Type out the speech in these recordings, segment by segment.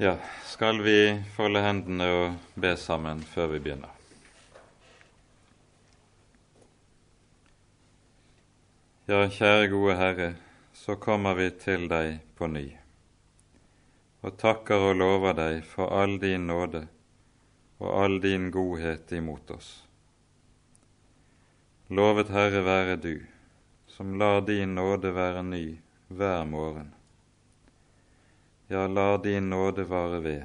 Ja, skal vi folde hendene og be sammen før vi begynner? Ja, kjære gode Herre, så kommer vi til deg på ny, og takker og lover deg for all din nåde og all din godhet imot oss. Lovet Herre være du, som lar din nåde være ny hver morgen ja, la din nåde vare ved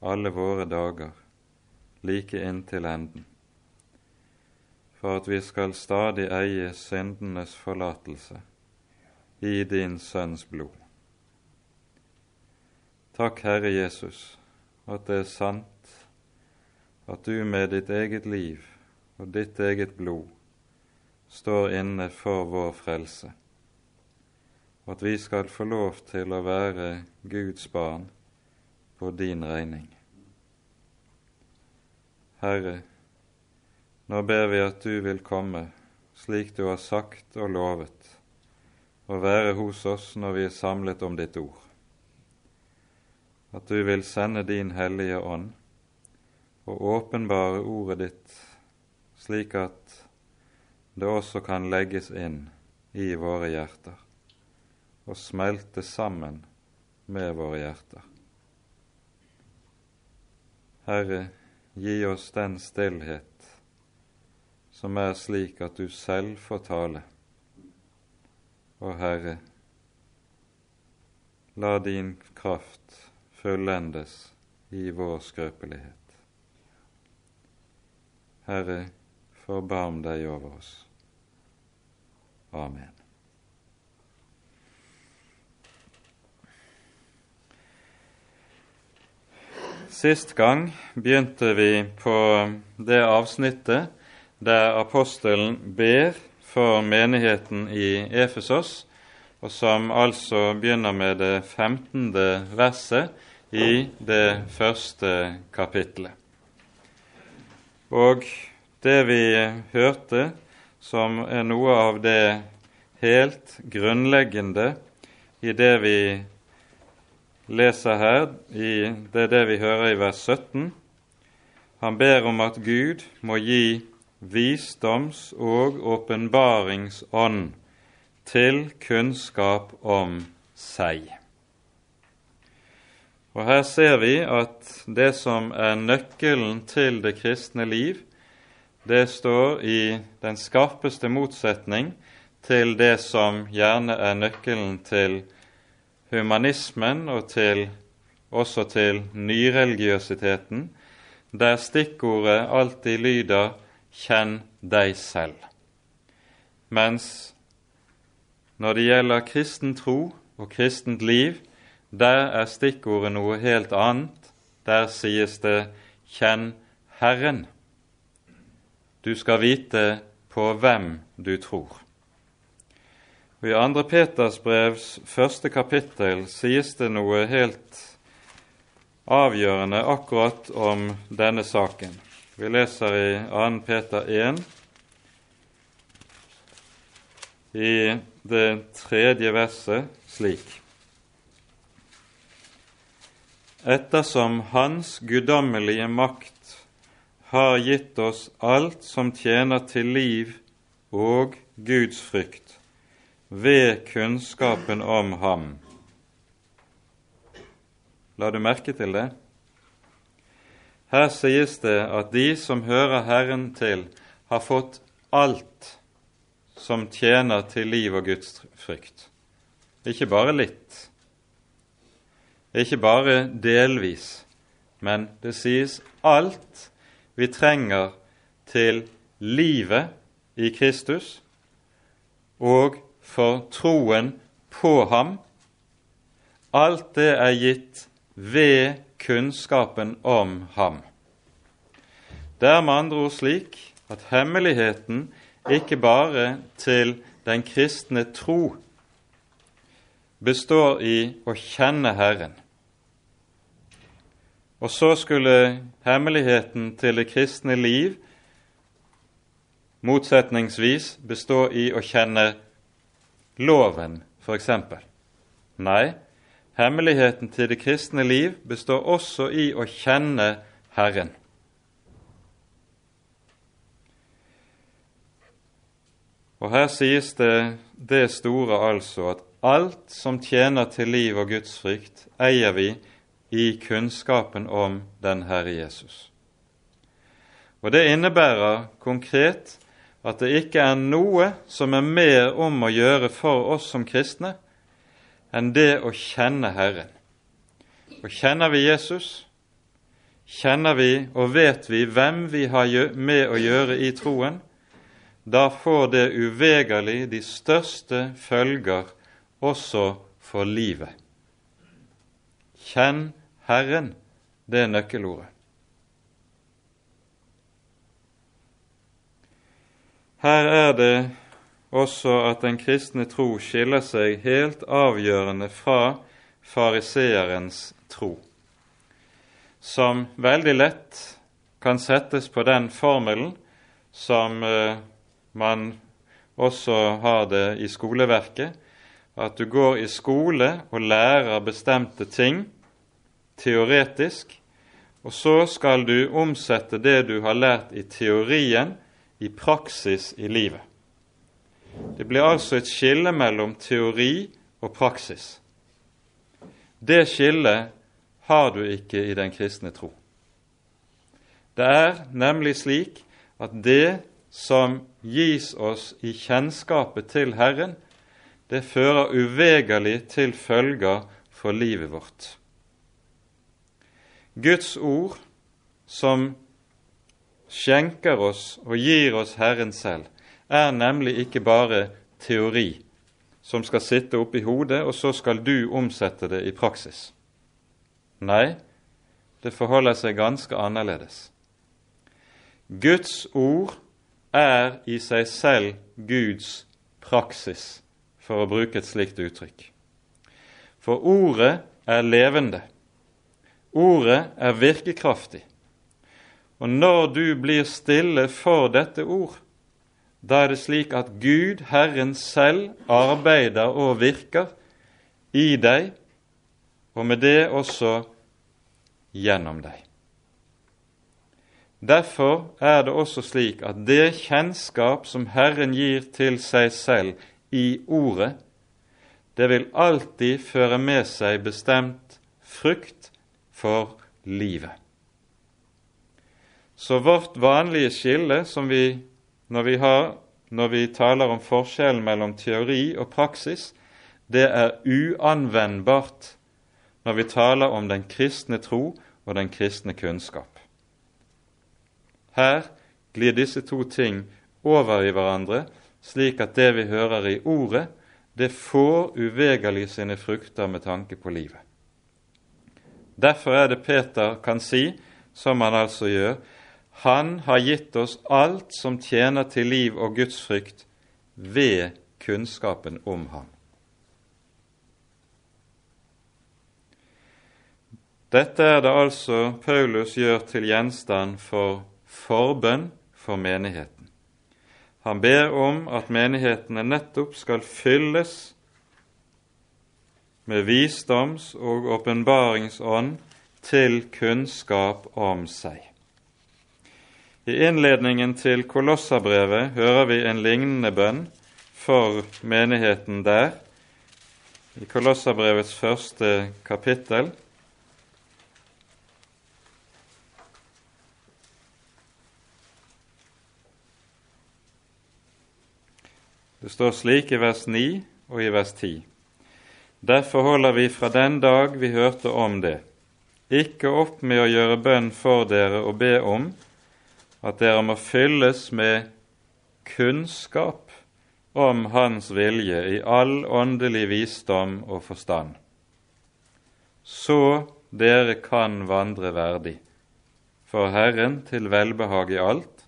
alle våre dager, like inntil enden, for at vi skal stadig eie syndenes forlatelse i din Sønns blod. Takk, Herre Jesus, at det er sant at du med ditt eget liv og ditt eget blod står inne for vår frelse og at vi skal få lov til å være Guds barn på din regning. Herre, nå ber vi at du vil komme slik du har sagt og lovet, og være hos oss når vi er samlet om ditt ord. At du vil sende din Hellige Ånd og åpenbare ordet ditt slik at det også kan legges inn i våre hjerter og smelte sammen med våre hjerter. Herre, gi oss den stillhet som er slik at du selv får tale. Og Herre, la din kraft fullendes i vår skrøpelighet. Herre, forbarm deg over oss. Amen. Sist gang begynte vi på det avsnittet der apostelen ber for menigheten i Efesos, og som altså begynner med det 15. verset i det første kapittelet. Og det vi hørte, som er noe av det helt grunnleggende i det vi leser her, i, det er det vi hører i vers 17. Han ber om at Gud må gi visdoms- og åpenbaringsånd til kunnskap om seg. Og Her ser vi at det som er nøkkelen til det kristne liv, det står i den skarpeste motsetning til det som gjerne er nøkkelen til humanismen og til, også til nyreligiøsiteten, der stikkordet alltid lyder 'kjenn deg selv'. Mens når det gjelder kristen tro og kristent liv, der er stikkordet noe helt annet. Der sies det 'kjenn Herren'. Du skal vite på hvem du tror. Og I 2. Peters brevs første kapittel sies det noe helt avgjørende akkurat om denne saken. Vi leser i 2. Peter 1, i det tredje verset slik. Ettersom Hans guddommelige makt har gitt oss alt som tjener til liv og Guds frykt, ved kunnskapen om ham. La du merke til det? Her sies det at de som hører Herren til, har fått alt som tjener til liv og Guds frykt. Ikke bare litt, ikke bare delvis, men det sies alt vi trenger til livet i Kristus og for troen på ham. Alt det er gitt ved kunnskapen om ham. Det er med andre ord slik at hemmeligheten ikke bare til den kristne tro består i å kjenne Herren. Og så skulle hemmeligheten til det kristne liv motsetningsvis bestå i å kjenne loven, f.eks. Nei, Hemmeligheten til det kristne liv består også i å kjenne Herren. Og her sies det det store altså at alt som tjener til liv og Guds frykt, eier vi i kunnskapen om den Herre Jesus. Og Det innebærer konkret at det ikke er noe som er mer om å gjøre for oss som kristne enn det å kjenne Herren. Og kjenner vi Jesus, kjenner vi og vet vi hvem vi har med å gjøre i troen, da får det uvegerlig de største følger også for livet. Kjenn Herren, det er nøkkelordet. Her er det også at den kristne tro skiller seg helt avgjørende fra fariseerens tro, som veldig lett kan settes på den formelen som eh, man også har det i skoleverket, at du går i skole og lærer bestemte ting teoretisk, og så skal du omsette det du har lært i teorien, i praksis i livet. Det blir altså et skille mellom teori og praksis. Det skillet har du ikke i den kristne tro. Det er nemlig slik at det som gis oss i kjennskapet til Herren, det fører uvegerlig til følger for livet vårt. Guds ord, som skjenker oss og gir oss Herren selv, er nemlig ikke bare teori som skal sitte oppi hodet, og så skal du omsette det i praksis. Nei, det forholder seg ganske annerledes. Guds ord er i seg selv Guds praksis, for å bruke et slikt uttrykk. For ordet er levende. Ordet er virkekraftig. Og når du blir stille for dette ord, da er det slik at Gud, Herren selv, arbeider og virker i deg, og med det også gjennom deg. Derfor er det også slik at det kjennskap som Herren gir til seg selv i Ordet, det vil alltid føre med seg bestemt frukt for livet. Så vårt vanlige skille som vi når vi, har, når vi taler om forskjellen mellom teori og praksis, det er uanvendbart når vi taler om den kristne tro og den kristne kunnskap. Her glir disse to ting over i hverandre, slik at det vi hører i Ordet, det får uvegerlig sine frukter med tanke på livet. Derfor er det Peter kan si, som han altså gjør, han har gitt oss alt som tjener til liv og gudsfrykt ved kunnskapen om ham. Dette er det altså Paulus gjør til gjenstand for forbønn for menigheten. Han ber om at menighetene nettopp skal fylles med visdoms- og åpenbaringsånd til kunnskap om seg. I innledningen til Kolossabrevet hører vi en lignende bønn for menigheten der, i Kolossabrevets første kapittel. Det står slik i vers 9 og i vers 10. Derfor holder vi fra den dag vi hørte om det, ikke opp med å gjøre bønn for dere og be om at dere må fylles med kunnskap om Hans vilje i all åndelig visdom og forstand, så dere kan vandre verdig for Herren til velbehag i alt,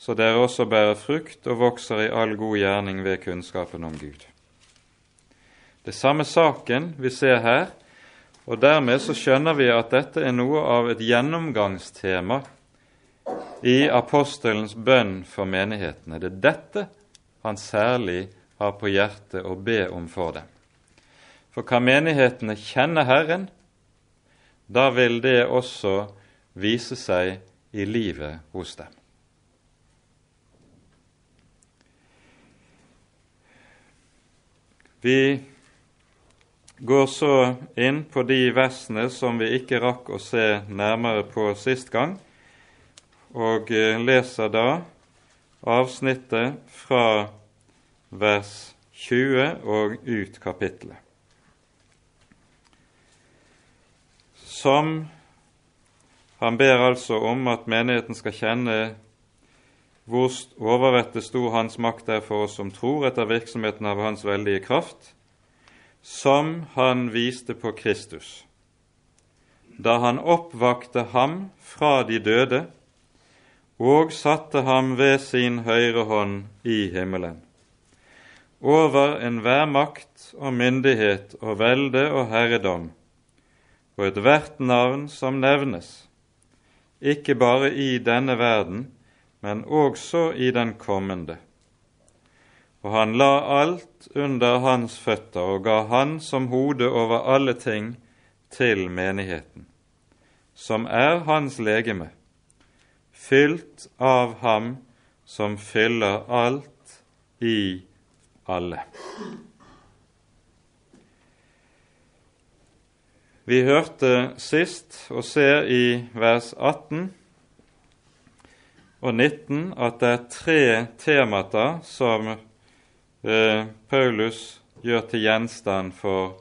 så dere også bærer frukt og vokser i all god gjerning ved kunnskapen om Gud. Det samme saken vi ser her, og dermed så skjønner vi at dette er noe av et gjennomgangstema i apostelens bønn for menighetene. Det er dette han særlig har på hjertet å be om for dem. For kan menighetene kjenne Herren, da vil det også vise seg i livet hos dem. Vi går så inn på de versene som vi ikke rakk å se nærmere på sist gang, og eh, leser da avsnittet fra vers 20 og ut kapittelet. som han ber altså om at menigheten skal kjenne hvor overvettet stor hans makt er for oss som tror, etter virksomheten av hans veldige kraft, som han viste på Kristus, da han oppvakte ham fra de døde og satte ham ved sin høyre hånd i himmelen, over enhver makt og myndighet og velde og herredom, og ethvert navn som nevnes, ikke bare i denne verden, men også i den kommende. Og han la alt under hans føtter og ga han som hode over alle ting til menigheten, som er hans legeme, fylt av ham som fyller alt i alle. Vi hørte sist og ser i vers 18 og 19 at det er tre temata som eh, Paulus gjør til gjenstand for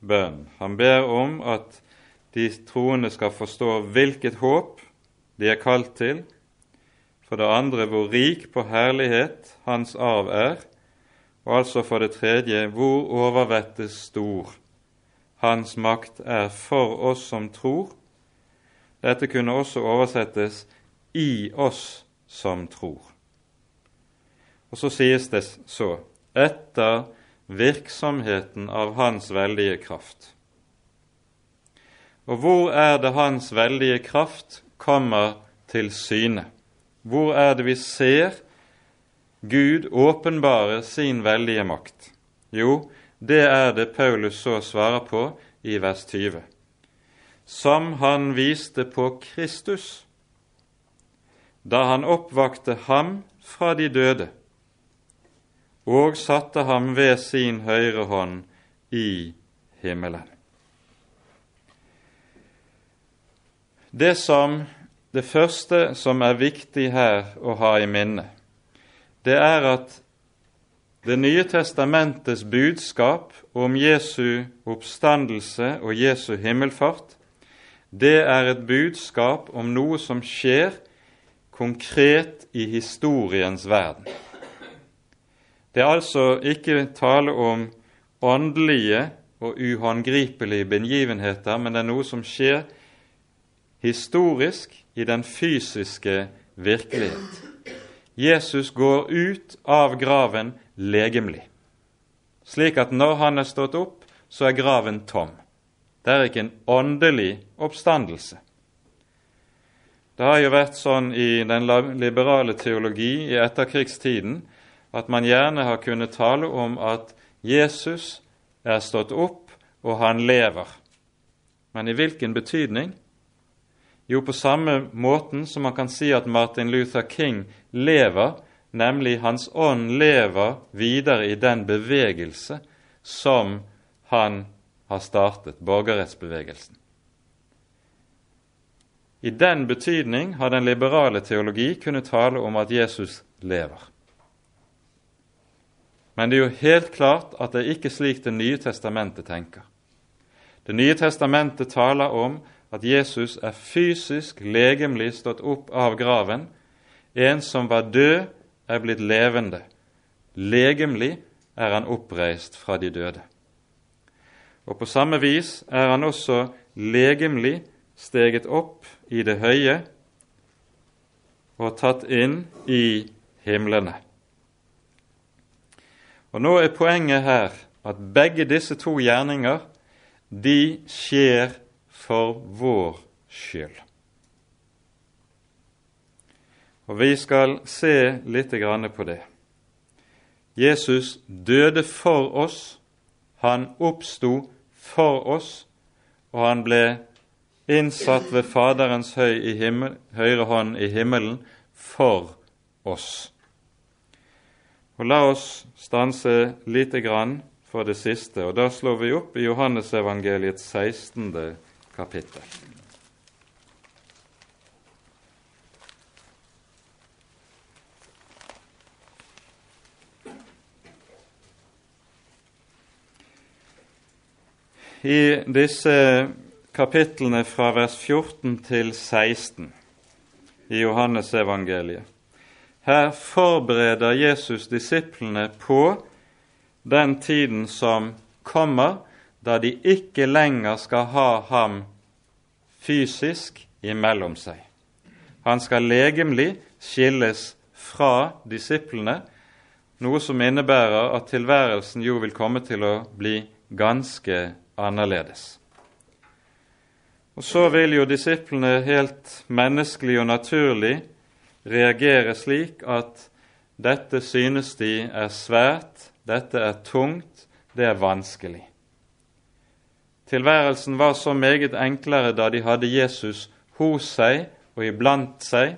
bønn. Han ber om at de troende skal forstå hvilket håp de er kalt til, for det andre hvor rik på herlighet hans arv er, og altså for det tredje hvor overvettes stor hans makt er for oss som tror. Dette kunne også oversettes i oss som tror. Og så sies det så etter virksomheten av Hans veldige kraft. Og hvor er det Hans veldige kraft kommer til syne? Hvor er det vi ser Gud åpenbare sin veldige makt? Jo, det er det Paulus så svarer på i vers 20. Som han viste på Kristus da han oppvakte ham fra de døde og satte ham ved sin høyre hånd i himmelen. Det som det første som er viktig her å ha i minne, det er at det nye testamentets budskap om Jesu oppstandelse og Jesu himmelfart, det er et budskap om noe som skjer konkret i historiens verden. Det er altså ikke tale om åndelige og uhåndgripelige begivenheter, men det er noe som skjer historisk i den fysiske virkelighet. Jesus går ut av graven legemlig, slik at når han er stått opp, så er graven tom. Det er ikke en åndelig oppstandelse. Det har jo vært sånn i den liberale teologi i etterkrigstiden at man gjerne har kunnet tale om at Jesus er stått opp, og han lever. Men i hvilken betydning? Jo, på samme måten som man kan si at Martin Luther King lever, nemlig hans ånd lever videre i den bevegelse som han har startet, borgerrettsbevegelsen. I den betydning har den liberale teologi kunnet tale om at Jesus lever. Men det er jo helt klart at det er ikke slik Det nye testamentet tenker. Det nye testamentet taler om at Jesus er fysisk, legemlig stått opp av graven, en som var død, er blitt levende. Legemlig er han oppreist fra de døde. Og på samme vis er han også legemlig steget opp i det høye og tatt inn i himlene. Og Nå er poenget her at begge disse to gjerninger de skjer for vår skyld. Og Vi skal se litt på det. Jesus døde for oss, Han oppsto for oss, og han ble innsatt ved Faderens høy himmel, høyre hånd i himmelen for oss. Og La oss stanse lite grann for det siste, og da slår vi opp i Johannesevangeliets 16. kapittel. I disse kapitlene fra vers 14 til 16 i Johannesevangeliet her forbereder Jesus disiplene på den tiden som kommer, da de ikke lenger skal ha ham fysisk imellom seg. Han skal legemlig skilles fra disiplene, noe som innebærer at tilværelsen jo vil komme til å bli ganske annerledes. Og Så vil jo disiplene helt menneskelig og naturlig reagere slik at dette synes de er svært, dette er tungt, det er vanskelig. Tilværelsen var så meget enklere da de hadde Jesus hos seg og iblant seg,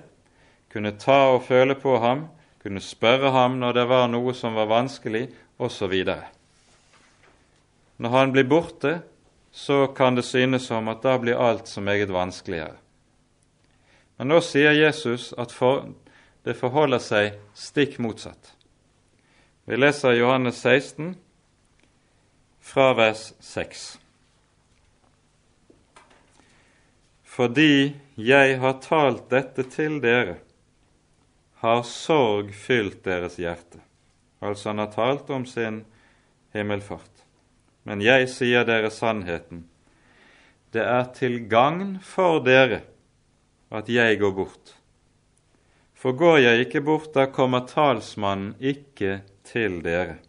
kunne ta og føle på ham, kunne spørre ham når det var noe som var vanskelig, osv. Når han blir borte, så kan det synes som at da blir alt så meget vanskeligere. Men nå sier Jesus at for, det forholder seg stikk motsatt. Vi leser Johannes 16 fra vers 6. Fordi jeg har talt dette til dere, har sorg fylt deres hjerte. Altså han har talt om sin himmelfart. Men jeg sier dere sannheten. Det er til gagn for dere at jeg går bort. For går jeg ikke bort, da kommer talsmannen ikke til dere.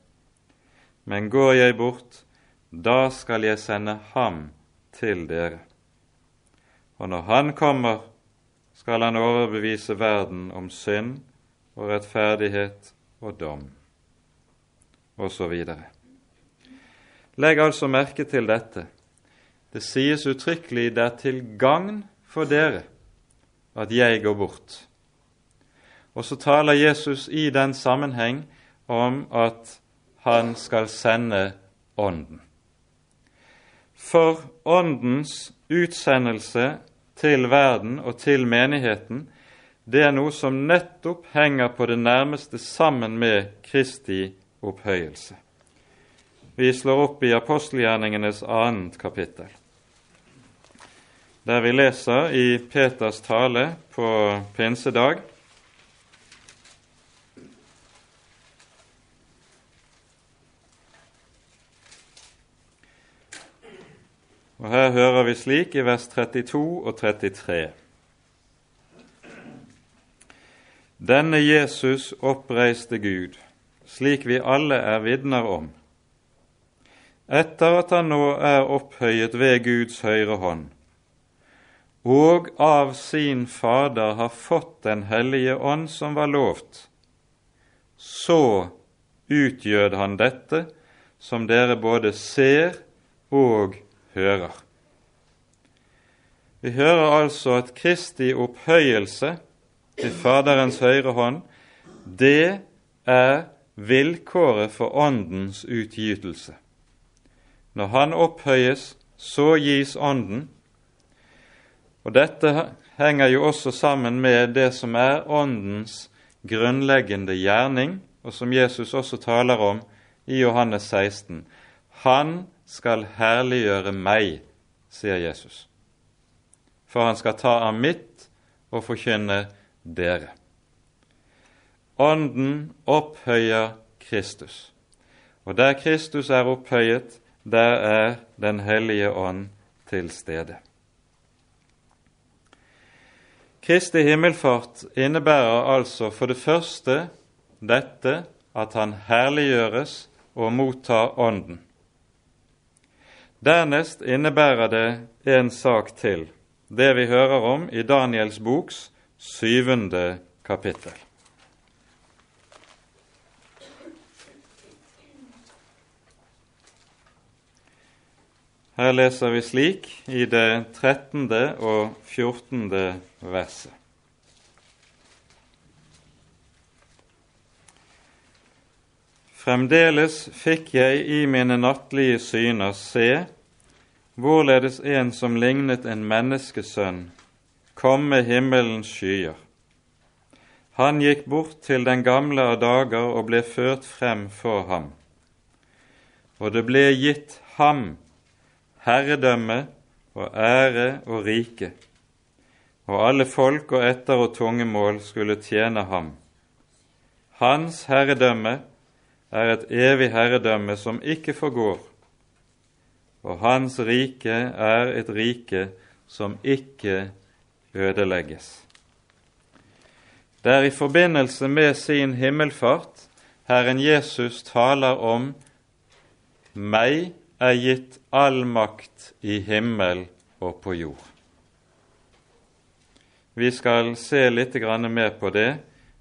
Men går jeg bort, da skal jeg sende ham til dere. Og når han kommer, skal han overbevise verden om synd og rettferdighet og dom, osv. Legg altså merke til dette. Det sies uttrykkelig det er til gagn for dere at jeg går bort. Og så taler Jesus i den sammenheng om at han skal sende Ånden. For Åndens utsendelse til verden og til menigheten, det er noe som nettopp henger på det nærmeste sammen med Kristi opphøyelse. Vi slår opp i apostelgjerningenes annet kapittel der vi leser i Peters tale på pinsedag. Og Her hører vi slik i vers 32 og 33. Denne Jesus oppreiste Gud, slik vi alle er vitner om, etter at han nå er opphøyet ved Guds høyre hånd og av sin Fader har fått Den hellige ånd som var lovt, så utgjød han dette som dere både ser og hører. Vi hører altså at Kristi opphøyelse til Faderens høyre hånd, det er vilkåret for Åndens utgytelse. Når Han opphøyes, så gis Ånden, og Dette henger jo også sammen med det som er Åndens grunnleggende gjerning, og som Jesus også taler om i Johannes 16. Han skal herliggjøre meg, sier Jesus, for han skal ta av mitt og forkynne dere. Ånden opphøyer Kristus, og der Kristus er opphøyet, der er Den hellige ånd til stede. Kristi himmelfart innebærer altså for det første dette at han herliggjøres og mottar Ånden. Dernest innebærer det en sak til, det vi hører om i Daniels boks syvende kapittel. Her leser vi slik i det 13. og 14. verset. Fremdeles fikk jeg i mine nattlige syner se hvorledes en som lignet en menneskesønn, kom med himmelens skyer. Han gikk bort til den gamle av dager og ble ført frem for ham. Og det ble gitt ham herredømme og ære og rike, og alle folk og etter- og tungemål skulle tjene ham. Hans herredømme er et evig herredømme som ikke forgår, og hans rike er et rike som ikke ødelegges. Det er i forbindelse med sin himmelfart Herren Jesus taler om meg er gitt all makt i himmel og på jord. Vi skal se litt mer på det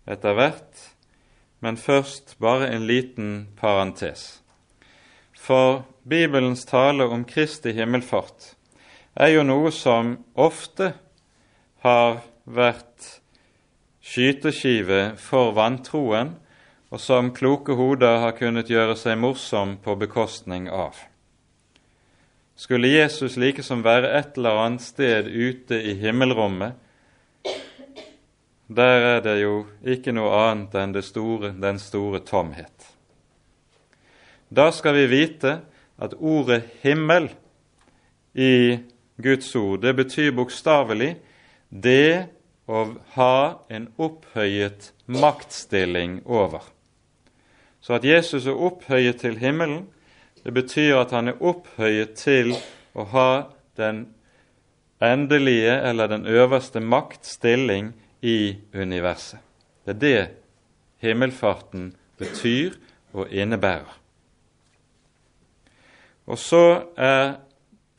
etter hvert, men først bare en liten parentes. For Bibelens tale om Kristi himmelfart er jo noe som ofte har vært skyteskive for vantroen, og som kloke hoder har kunnet gjøre seg morsom på bekostning av. Skulle Jesus likesom være et eller annet sted ute i himmelrommet, der er det jo ikke noe annet enn store, den store tomhet. Da skal vi vite at ordet 'himmel' i Guds ord, det betyr bokstavelig det å ha en opphøyet maktstilling over. Så at Jesus er opphøyet til himmelen, det betyr at han er opphøyet til å ha den endelige eller den øverste maktstilling i universet. Det er det himmelfarten betyr og innebærer. Og så er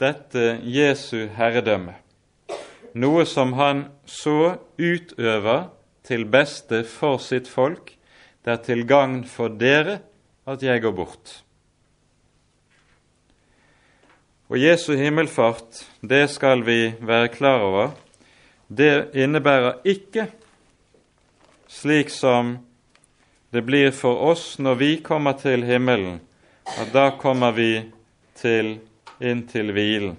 dette Jesu herredømme, noe som han så utøver til beste for sitt folk. Det er til gagn for dere at jeg går bort. Og Jesu himmelfart, det skal vi være klar over, det innebærer ikke, slik som det blir for oss når vi kommer til himmelen, at da kommer vi til, inn til hvilen.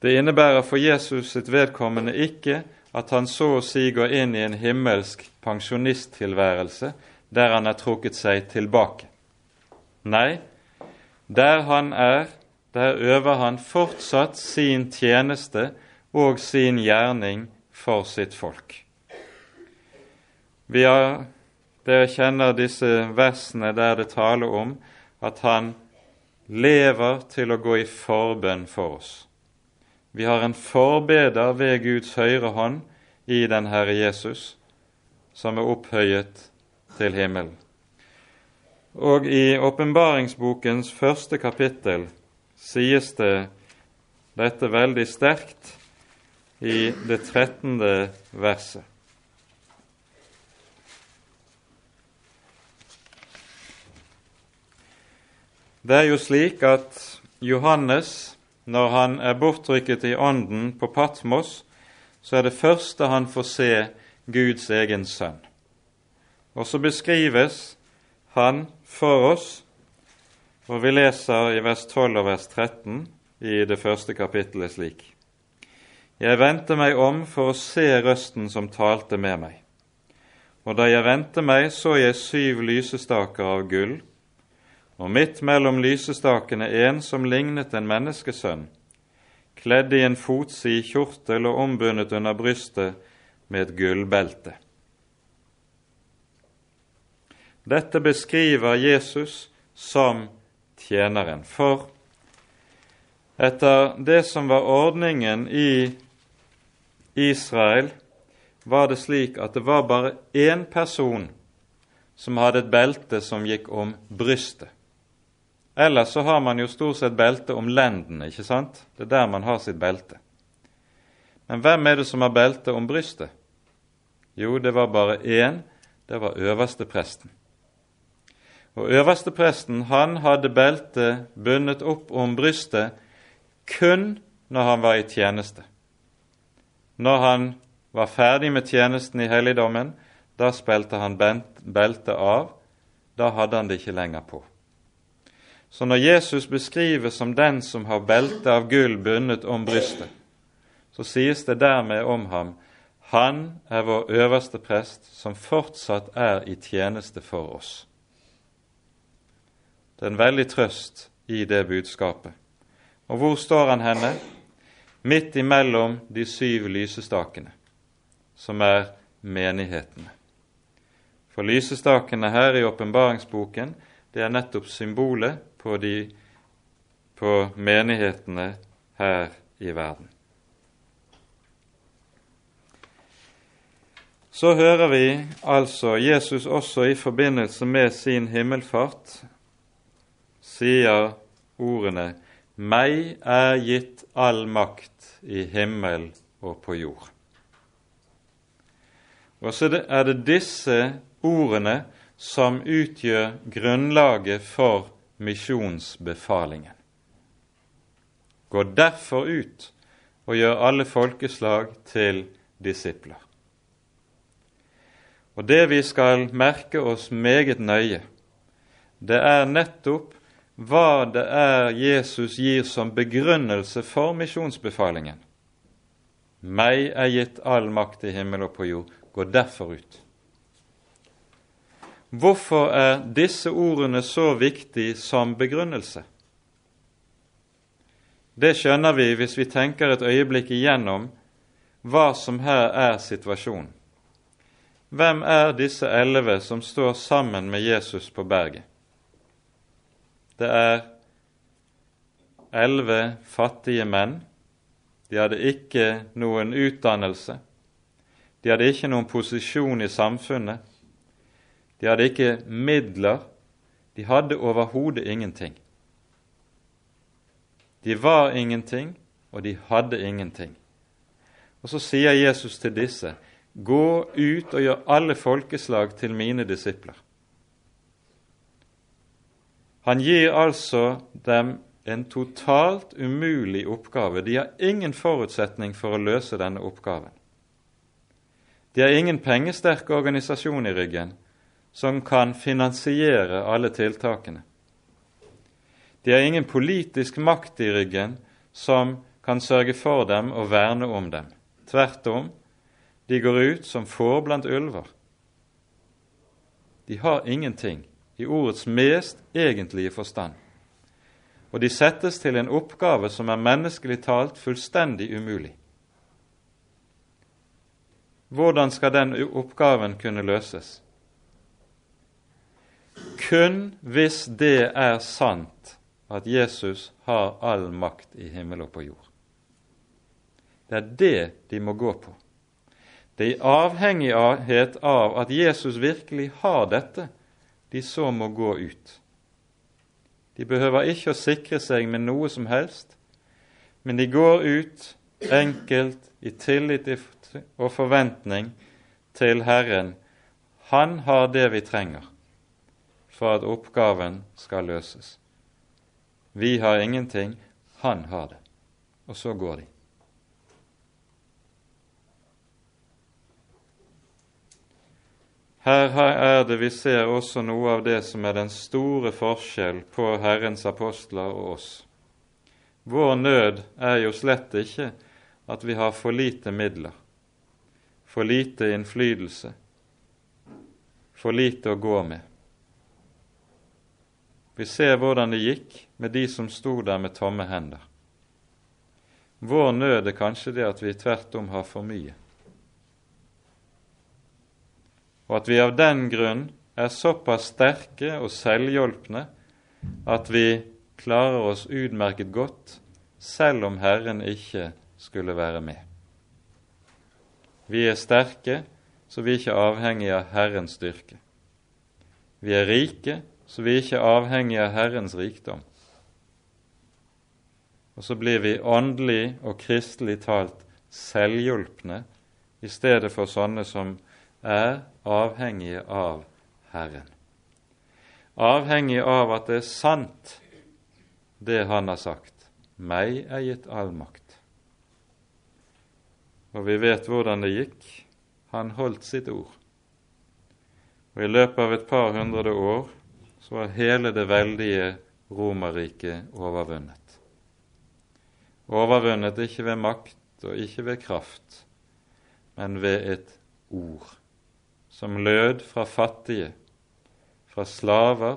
Det innebærer for Jesus sitt vedkommende ikke at han så å si går inn i en himmelsk pensjonisttilværelse der han er trukket seg tilbake. Nei, der han er, der øver han fortsatt sin tjeneste og sin gjerning for sitt folk. Vi har, Dere kjenner disse versene der det taler om at han lever til å gå i forbønn for oss. Vi har en forbeder ved Guds høyre hånd i den Herre Jesus, som er opphøyet til himmelen. Og i åpenbaringsbokens første kapittel sies det dette veldig sterkt i det trettende verset. Det er jo slik at Johannes, når han er bortrykket i ånden på Patmos, så er det første han får se Guds egen sønn. Og så beskrives han for oss og vi leser i vers 12 og vers 13 i det første kapittelet slik. Jeg vendte meg om for å se røsten som talte med meg. Og da jeg vendte meg, så jeg syv lysestaker av gull, og midt mellom lysestakene en som lignet en menneskesønn, kledd i en fotsid kjortel og ombundet under brystet med et gullbelte. Dette beskriver Jesus som tjeneren. For etter det som var ordningen i Israel, var det slik at det var bare én person som hadde et belte som gikk om brystet. Ellers så har man jo stort sett belte om lendene, ikke sant? Det er der man har sitt belte. Men hvem er det som har belte om brystet? Jo, det var bare én. Det var øverste presten. Og øverstepresten han hadde beltet bundet opp om brystet kun når han var i tjeneste. Når han var ferdig med tjenesten i helligdommen, da spilte han beltet av. Da hadde han det ikke lenger på. Så når Jesus beskrives som den som har beltet av gull bundet om brystet, så sies det dermed om ham han er vår øverste prest, som fortsatt er i tjeneste for oss. Det er en veldig trøst i det budskapet. Og hvor står han henne? Midt imellom de syv lysestakene, som er menighetene. For lysestakene her i åpenbaringsboken, det er nettopp symbolet på, de, på menighetene her i verden. Så hører vi altså Jesus også i forbindelse med sin himmelfart sier ordene 'Meg er gitt all makt i himmel og på jord'. Og så er det disse ordene som utgjør grunnlaget for misjonsbefalingen. Gå derfor ut og gjør alle folkeslag til disipler. Og det vi skal merke oss meget nøye, det er nettopp hva det er Jesus gir som begrunnelse for misjonsbefalingen. Meg er gitt all makt i himmel og på jord. Gå derfor ut. Hvorfor er disse ordene så viktige som begrunnelse? Det skjønner vi hvis vi tenker et øyeblikk igjennom hva som her er situasjonen. Hvem er disse elleve som står sammen med Jesus på berget? Det er elleve fattige menn. De hadde ikke noen utdannelse. De hadde ikke noen posisjon i samfunnet. De hadde ikke midler. De hadde overhodet ingenting. De var ingenting, og de hadde ingenting. Og så sier Jesus til disse, gå ut og gjør alle folkeslag til mine disipler. Han gir altså dem en totalt umulig oppgave. De har ingen forutsetning for å løse denne oppgaven. De har ingen pengesterk organisasjon i ryggen som kan finansiere alle tiltakene. De har ingen politisk makt i ryggen som kan sørge for dem og verne om dem. Tvert om, de går ut som får blant ulver. De har ingenting i ordets mest egentlige forstand. Og de settes til en oppgave som er menneskelig talt fullstendig umulig. Hvordan skal den oppgaven kunne løses? Kun hvis det er sant at Jesus har all makt i himmel og på jord. Det er det de må gå på. Det er i avhengighet av at Jesus virkelig har dette, de så må gå ut. De behøver ikke å sikre seg med noe som helst, men de går ut enkelt i tillit og forventning til Herren. Han har det vi trenger for at oppgaven skal løses. Vi har ingenting, han har det. Og så går de. Her er det vi ser også noe av det som er den store forskjell på Herrens apostler og oss. Vår nød er jo slett ikke at vi har for lite midler, for lite innflytelse, for lite å gå med. Vi ser hvordan det gikk med de som sto der med tomme hender. Vår nød er kanskje det at vi tvert om har for mye og at vi av den grunn er såpass sterke og selvhjulpne at vi klarer oss utmerket godt selv om Herren ikke skulle være med. Vi er sterke, så vi er ikke avhengige av Herrens styrke. Vi er rike, så vi er ikke avhengige av Herrens rikdom. Og så blir vi åndelig og kristelig talt selvhjulpne i stedet for sånne som er avhengige av Herren. avhengig av at det er sant, det han har sagt. Meg er gitt all makt. Og vi vet hvordan det gikk. Han holdt sitt ord. Og i løpet av et par hundre år så var hele det veldige Romerriket overvunnet. Overvunnet ikke ved makt og ikke ved kraft, men ved et ord som lød fra fattige, fra slaver,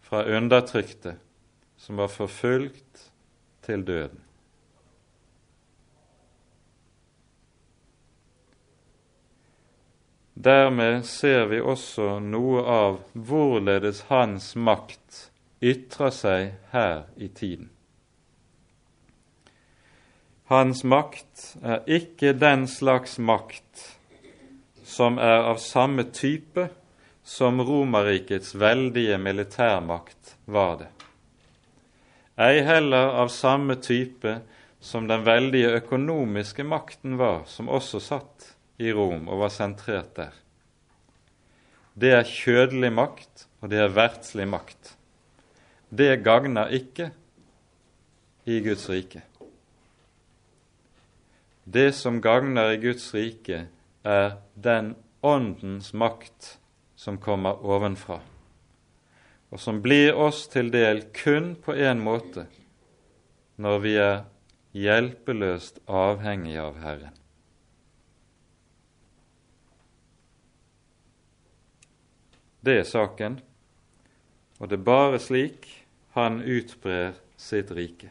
fra undertrykte, som var forfulgt til døden. Dermed ser vi også noe av hvorledes hans makt ytrer seg her i tiden. Hans makt er ikke den slags makt som er av samme type som Romerrikets veldige militærmakt var det. Ei heller av samme type som den veldige økonomiske makten var, som også satt i Rom og var sentrert der. Det er kjødelig makt, og det er verdslig makt. Det gagner ikke i Guds rike. Det som gagner i Guds rike, er den Åndens makt som kommer ovenfra, og som blir oss til del kun på én måte når vi er hjelpeløst avhengig av Herren. Det er saken, og det er bare slik han utbrer sitt rike.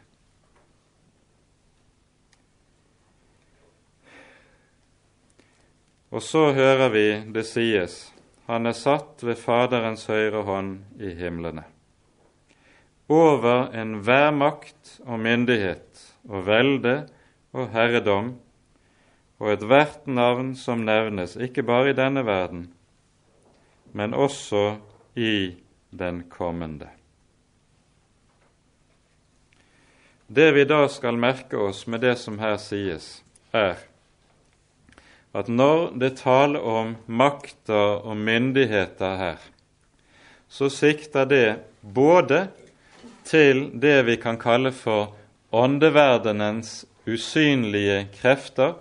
Og så hører vi det sies han er satt ved Faderens høyre hånd i himlene. Over enhver makt og myndighet og velde og herredom og ethvert navn som nevnes, ikke bare i denne verden, men også i den kommende. Det vi da skal merke oss med det som her sies, er at når det taler om makter og myndigheter her, så sikter det både til det vi kan kalle for åndeverdenens usynlige krefter,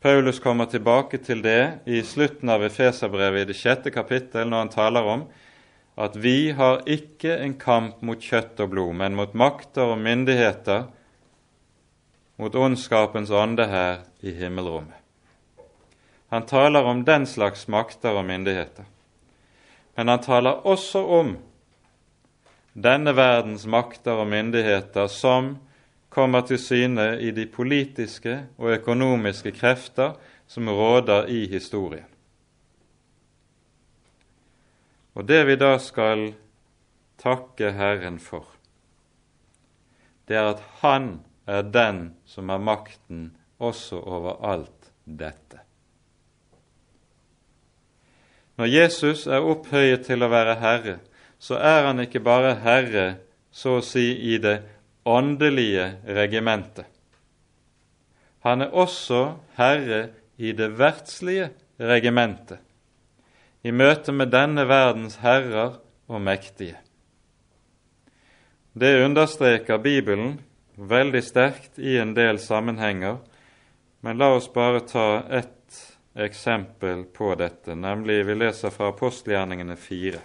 Paulus kommer tilbake til det i slutten av Efeserbrevet i det sjette kapittel, når han taler om at vi har ikke en kamp mot kjøtt og blod, men mot makter og myndigheter, mot ondskapens ånde her i himmelrommet. Han taler om den slags makter og myndigheter. Men han taler også om denne verdens makter og myndigheter som kommer til syne i de politiske og økonomiske krefter som råder i historien. Og det vi da skal takke Herren for, det er at Han er den som har makten også over alt dette. Når Jesus er opphøyet til å være Herre, så er han ikke bare Herre så å si i det åndelige regimentet. Han er også herre i det verdslige regimentet, i møte med denne verdens herrer og mektige. Det understreker Bibelen veldig sterkt i en del sammenhenger, men la oss bare ta ett eksempel på dette, nemlig vi leser fra apostelgjerningene fire.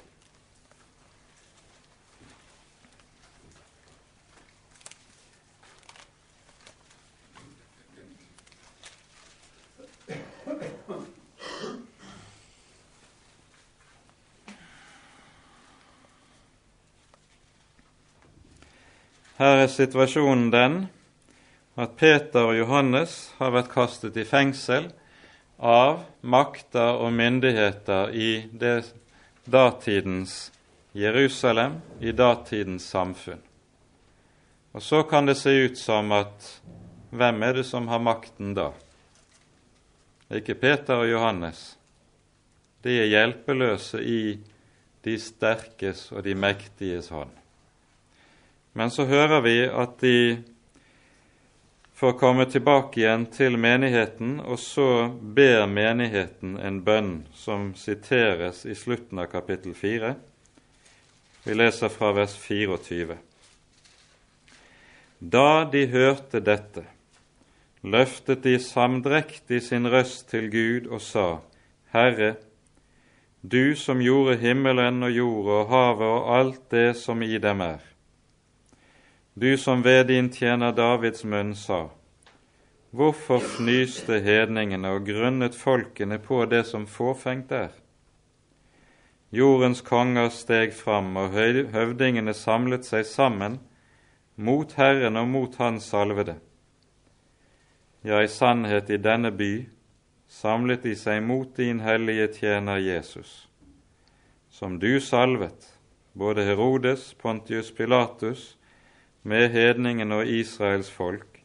Her er situasjonen den at Peter og Johannes har vært kastet i fengsel av makter og myndigheter i det datidens Jerusalem, i datidens samfunn. Og så kan det se ut som at hvem er det som har makten da? Det er ikke Peter og Johannes. De er hjelpeløse i de sterkes og de mektiges hånd. Men så hører vi at de får komme tilbake igjen til menigheten, og så ber menigheten en bønn som siteres i slutten av kapittel 4. Vi leser fra vers 24. Da de hørte dette, løftet de samdrektig sin røst til Gud og sa, Herre, du som gjorde himmelen og jorda og havet og alt det som i dem er. Du som ved din tjener Davids munn sa, Hvorfor fnyste hedningene og grunnet folkene på det som fåfengt er? Jordens konger steg fram, og høvdingene samlet seg sammen mot Herren og mot Hans salvede. Ja, i sannhet, i denne by samlet de seg mot din hellige tjener Jesus, som du salvet, både Herodes, Pontius Pilatus, med hedningen og Israels folk,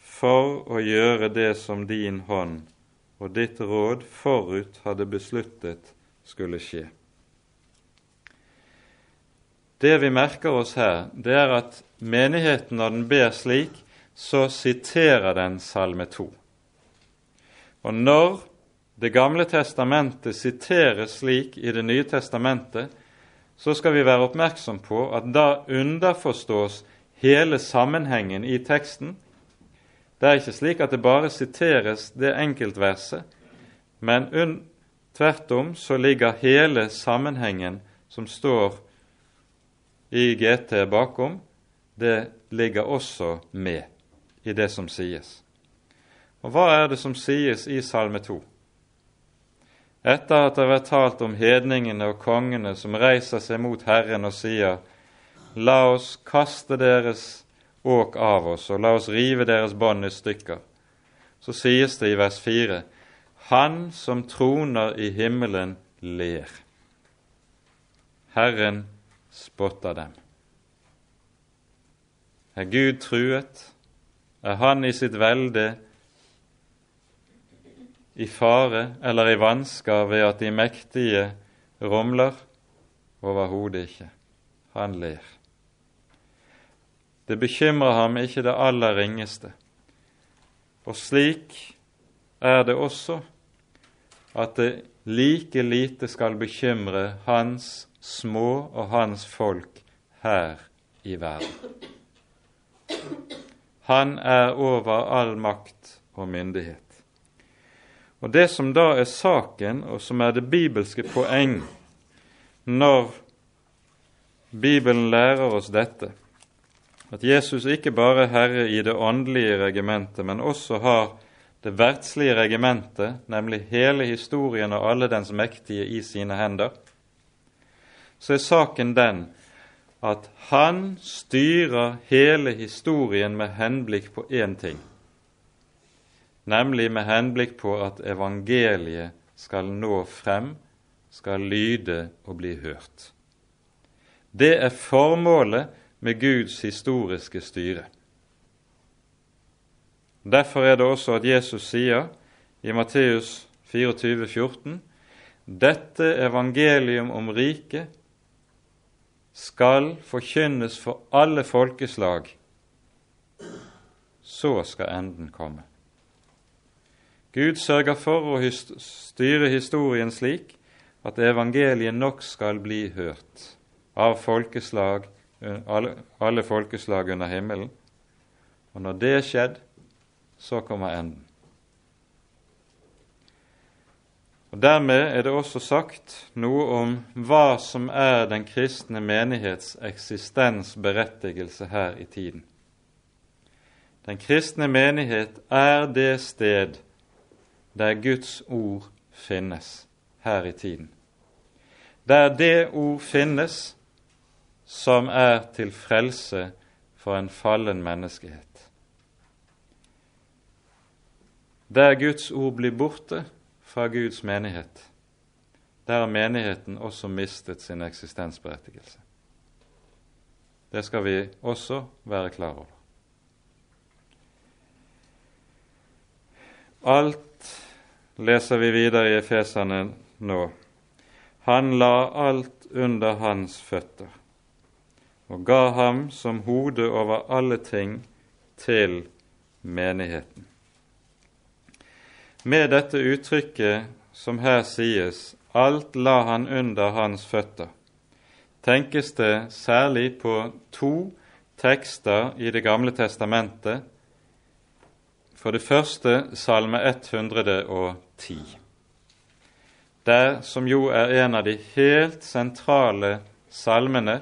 for å gjøre det som din hånd og ditt råd forut hadde besluttet skulle skje. Det vi merker oss her, det er at menigheten, når den ber slik, så siterer den Salme 2. Og når Det gamle testamentet siteres slik i Det nye testamentet, så skal vi være oppmerksom på at da underforstås hele sammenhengen i teksten. Det er ikke slik at det bare siteres det enkeltverset, men tvert om så ligger hele sammenhengen som står i GT bakom, det ligger også med i det som sies. Og hva er det som sies i Salme 2? Etter at det vært talt om hedningene og kongene som reiser seg mot Herren og sier:" La oss kaste deres åk av oss, og la oss rive deres bånd i stykker. Så sies det i vers 4.: Han som troner i himmelen, ler. Herren spotter dem. Er Gud truet? Er Han i sitt velde i fare eller i vansker ved at de mektige rumler? Overhodet ikke. Han ler. Det bekymrer ham ikke det aller ringeste. Og slik er det også at det like lite skal bekymre hans små og hans folk her i verden. Han er over all makt og myndighet. Og Det som da er saken, og som er det bibelske poeng når Bibelen lærer oss dette, at Jesus ikke bare er herre i det åndelige regimentet, men også har det verdslige regimentet, nemlig hele historien og alle dens mektige, i sine hender, så er saken den at han styrer hele historien med henblikk på én ting nemlig med henblikk på at evangeliet skal nå frem, skal lyde og bli hørt. Det er formålet med Guds historiske styre. Derfor er det også at Jesus sier i Matteus 24, 14, dette evangelium om riket skal forkynnes for alle folkeslag, så skal enden komme. Gud sørger for å styre historien slik at evangeliet nok skal bli hørt av folkeslag, alle, folkeslag under himmelen. Og når det er skjedd, så kommer enden. Og Dermed er det også sagt noe om hva som er den kristne menighets eksistensberettigelse her i tiden. Den kristne menighet er det sted der Guds ord finnes her i tiden. Der det ord finnes som er til frelse for en fallen menneskehet. Der Guds ord blir borte fra Guds menighet, der har menigheten også mistet sin eksistensberettigelse. Det skal vi også være klar over. Alt leser vi videre i Efeserne nå. Han la alt under hans føtter og ga ham som hode over alle ting til menigheten. Med dette uttrykket som her sies, alt la han under hans føtter, tenkes det særlig på to tekster i Det gamle testamentet. For det første Salme 110, der som jo er en av de helt sentrale salmene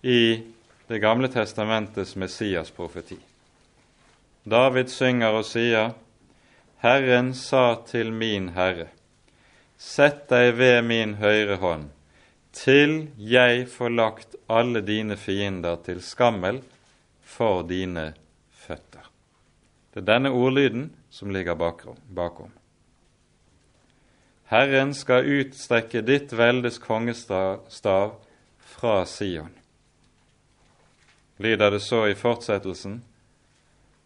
i Det gamle testamentets Messias-profeti. David synger og sier, Herren sa til min Herre, Sett deg ved min høyre hånd, til jeg får lagt alle dine fiender til skammel for dine. Det er denne ordlyden som ligger bakom. Herren skal utstrekke ditt veldes kongestav fra Sion. Lyder det så i fortsettelsen,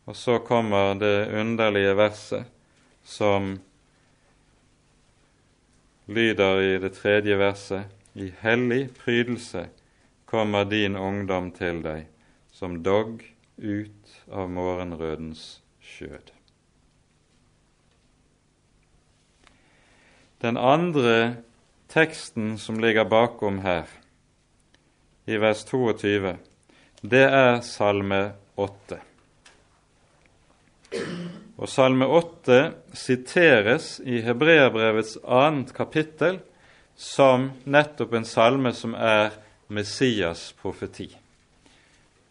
og så kommer det underlige verset som lyder i det tredje verset I hellig prydelse kommer din ungdom til deg, som dogg ut av morgenrødens skjød. Den andre teksten som ligger bakom her, i vers 22, det er Salme 8. Og Salme 8 siteres i Hebreerbrevets annet kapittel som nettopp en salme som er Messias' profeti.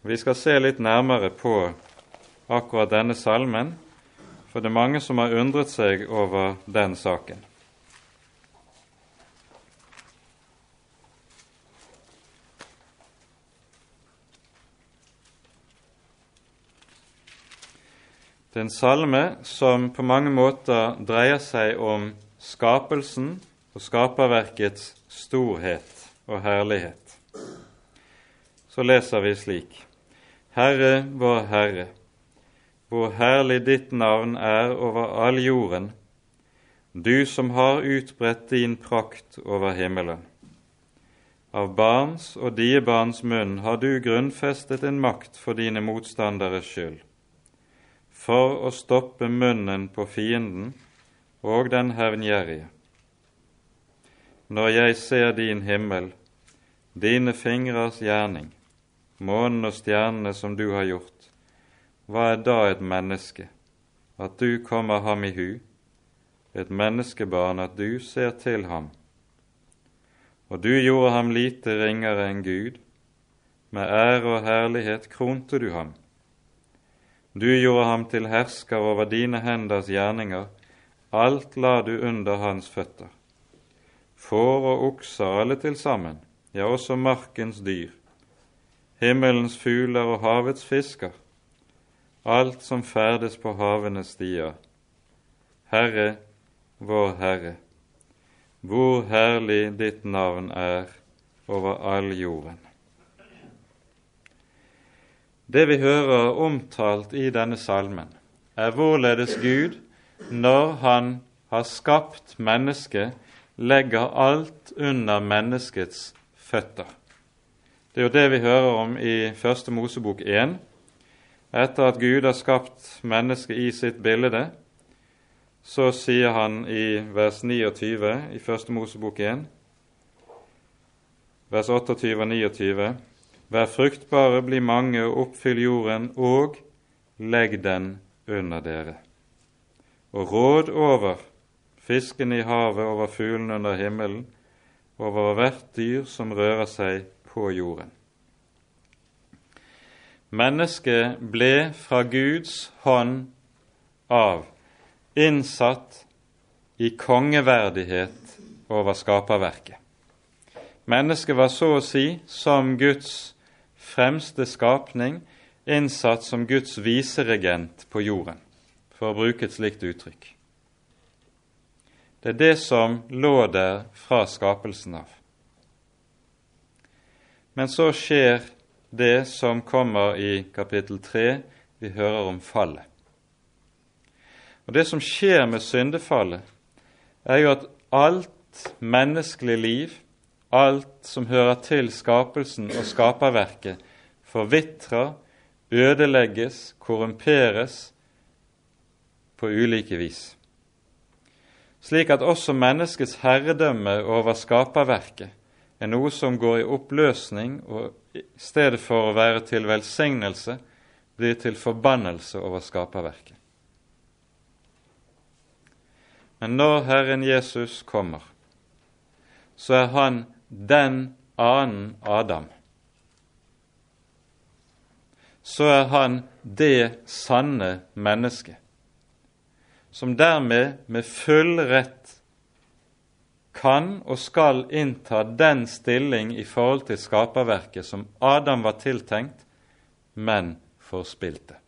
Vi skal se litt nærmere på akkurat denne salmen, for det er mange som har undret seg over den saken. Det er en salme som på mange måter dreier seg om skapelsen og skaperverkets storhet og herlighet. Så leser vi slik.: Herre vår Herre, hvor herlig ditt navn er over all jorden, du som har utbredt din prakt over himmelen. Av barns og diebarns munn har du grunnfestet en makt for dine motstanderes skyld for å stoppe munnen på fienden og den hevngjerrige. Når jeg ser din himmel, dine fingrers gjerning, månen og stjernene som du har gjort, hva er da et menneske, at du kommer ham i hu, et menneskebarn at du ser til ham? Og du gjorde ham lite ringere enn Gud, med ære og herlighet kronte du ham. Du gjorde ham til hersker over dine henders gjerninger, alt la du under hans føtter. Får og okser alle til sammen, ja, også markens dyr, himmelens fugler og havets fisker, alt som ferdes på havenes stier. Herre, vår Herre, hvor herlig ditt navn er over all jorden. Det vi hører omtalt i denne salmen, er hvorledes Gud, når Han har skapt mennesket, legger alt under menneskets føtter. Det er jo det vi hører om i Første Mosebok 1. Etter at Gud har skapt mennesket i sitt bilde, så sier han i vers 29 i Første Mosebok 1, vers 28 og 29 Vær fruktbare, bli mange, oppfyll jorden, og legg den under dere. Og råd over fisken i havet, over fuglene under himmelen, over hvert dyr som rører seg på jorden. Mennesket ble fra Guds hånd av innsatt i kongeverdighet over skaperverket. Mennesket var så å si som Guds fremste skapning innsatt som Guds viseregent på jorden, for å bruke et slikt uttrykk. Det er det som lå der fra skapelsen av. Men så skjer det som kommer i kapittel 3. Vi hører om fallet. Og Det som skjer med syndefallet, er jo at alt menneskelig liv alt som hører til skapelsen og skaperverket, forvitrer, ødelegges, korrumperes på ulike vis, slik at også menneskets herredømme over skaperverket er noe som går i oppløsning, og i stedet for å være til velsignelse, blir til forbannelse over skaperverket. Men når Herren Jesus kommer, så er han den annen Adam. Så er han det sanne mennesket, som dermed med full rett kan og skal innta den stilling i forhold til skaperverket som Adam var tiltenkt, men forspilte.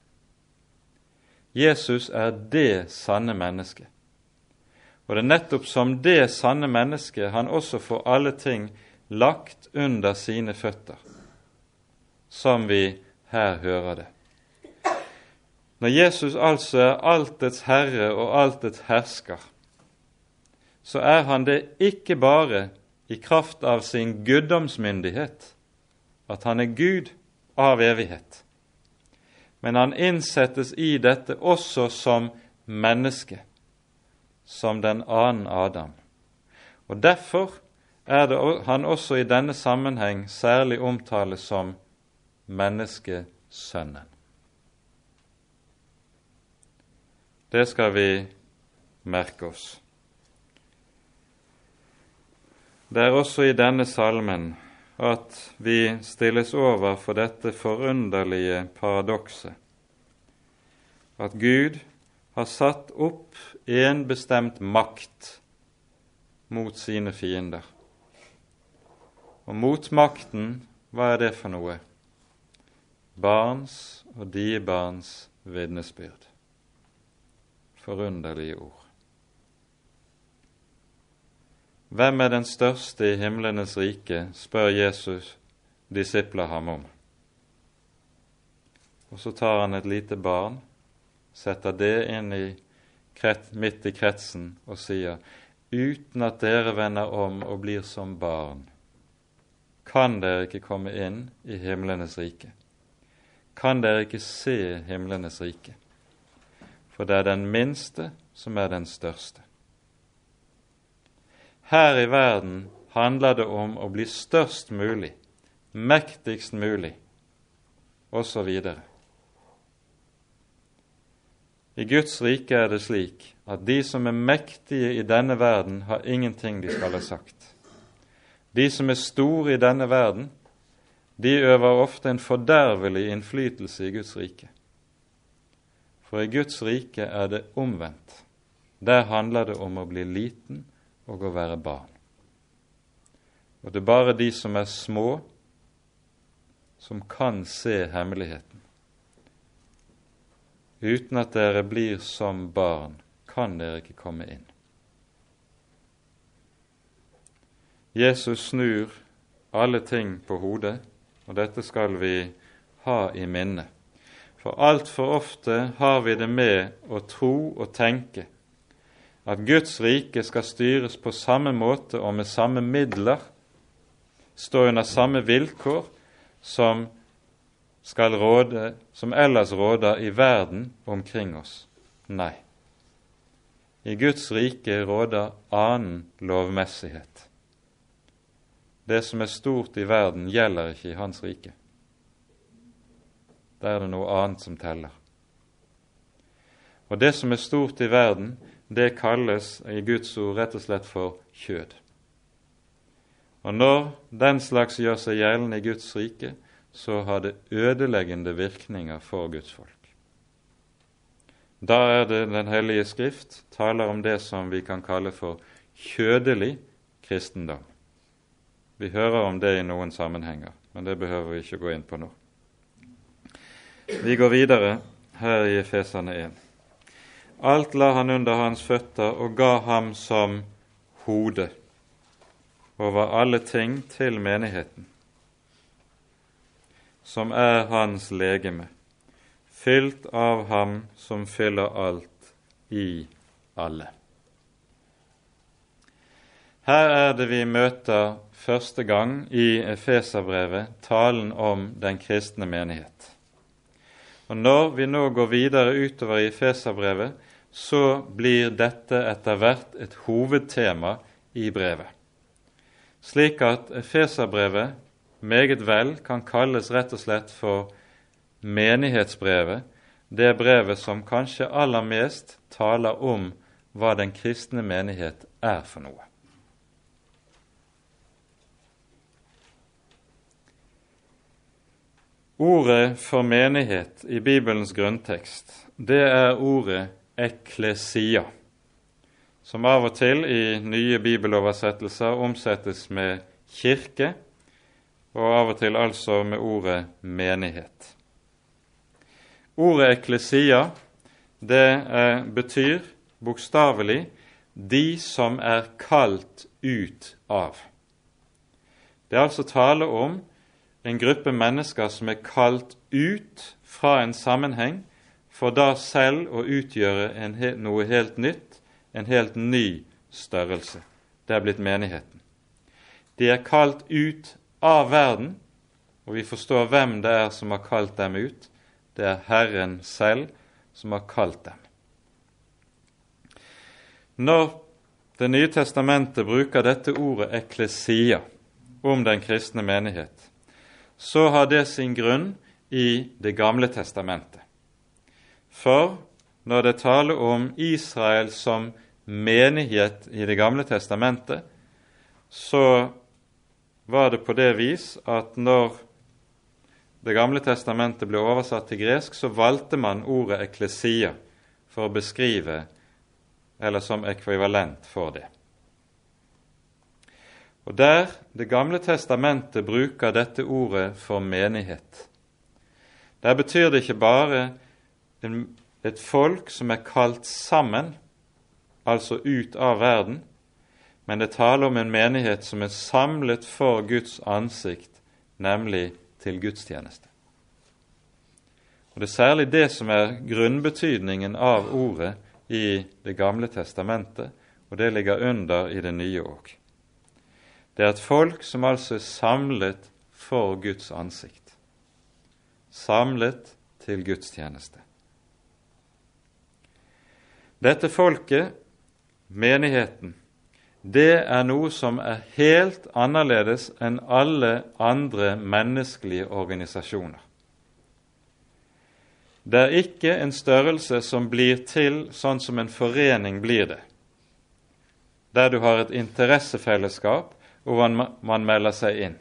Jesus er det sanne mennesket. Og det er nettopp som det sanne mennesket han også får alle ting lagt under sine føtter, som vi her hører det. Når Jesus altså er altets herre og altets hersker, så er han det ikke bare i kraft av sin guddomsmyndighet, at han er Gud av evighet, men han innsettes i dette også som menneske som den annen Adam. Og Derfor er det han også i denne sammenheng særlig omtales som menneskesønnen. Det skal vi merke oss. Det er også i denne salmen at vi stilles over for dette forunderlige paradokset at Gud har satt opp en bestemt makt mot sine fiender. Og motmakten, hva er det for noe? Barns og de barns vitnesbyrd. Forunderlige ord. Hvem er den største i himlenes rike, spør Jesus disipler ham om. Og så tar han et lite barn, setter det inn i midt i kretsen og sier uten at dere vender om og blir som barn, kan dere ikke komme inn i himlenes rike. Kan dere ikke se himlenes rike? For det er den minste som er den største. Her i verden handler det om å bli størst mulig, mektigst mulig, osv. I Guds rike er det slik at de som er mektige i denne verden, har ingenting de skal ha sagt. De som er store i denne verden, de øver ofte en fordervelig innflytelse i Guds rike. For i Guds rike er det omvendt. Der handler det om å bli liten og å være barn. Og det er bare de som er små, som kan se hemmeligheten. Uten at dere blir som barn, kan dere ikke komme inn. Jesus snur alle ting på hodet, og dette skal vi ha i minne. For altfor ofte har vi det med å tro og tenke at Guds rike skal styres på samme måte og med samme midler, stå under samme vilkår som råde som ellers råder i verden omkring oss. Nei. I Guds rike råder annen lovmessighet. Det som er stort i verden, gjelder ikke i Hans rike. Der er det noe annet som teller. Og det som er stort i verden, det kalles i Guds ord rett og slett for kjød. Og når den slags gjør seg gjeldende i Guds rike, så har det ødeleggende virkninger for Guds folk. Da er det Den hellige skrift taler om det som vi kan kalle for kjødelig kristendom. Vi hører om det i noen sammenhenger, men det behøver vi ikke gå inn på nå. Vi går videre her i Efesane 1. Alt la han under hans føtter og ga ham som hode over alle ting til menigheten som er hans legeme, fylt av ham som fyller alt i alle. Her er det vi møter første gang i Efeserbrevet talen om den kristne menighet. Og Når vi nå går videre utover i Efeserbrevet, så blir dette etter hvert et hovedtema i brevet. Slik at Efeserbrevet meget vel kan kalles rett og slett for menighetsbrevet, det brevet som kanskje aller mest taler om hva den kristne menighet er for noe. Ordet for menighet i Bibelens grunntekst, det er ordet eklesia, som av og til i nye bibeloversettelser omsettes med kirke, og av og til altså med ordet menighet. Ordet eklesia det er, betyr bokstavelig 'de som er kalt ut av'. Det er altså tale om en gruppe mennesker som er kalt ut fra en sammenheng for da selv å utgjøre en, noe helt nytt, en helt ny størrelse. Det er blitt menigheten. De er kalt ut av verden, og vi forstår hvem det er som har kalt dem ut. Det er Herren selv som har kalt dem. Når Det nye testamentet bruker dette ordet eklesia om den kristne menighet, så har det sin grunn i Det gamle testamentet. For når det taler om Israel som menighet i Det gamle testamentet, så var det på det vis at når Det gamle testamentet ble oversatt til gresk, så valgte man ordet eklesia for å beskrive, eller som ekvivalent for det. Og Der Det gamle testamentet bruker dette ordet for menighet, der betyr det ikke bare et folk som er kalt sammen, altså ut av verden, men det taler om en menighet som er samlet for Guds ansikt, nemlig til gudstjeneste. Og Det er særlig det som er grunnbetydningen av ordet i Det gamle testamentet, og det ligger under i det nye òg. Det er et folk som altså er samlet for Guds ansikt. Samlet til gudstjeneste. Dette folket, menigheten, det er noe som er helt annerledes enn alle andre menneskelige organisasjoner. Det er ikke en størrelse som blir til sånn som en forening blir det, der du har et interessefellesskap og man melder seg inn.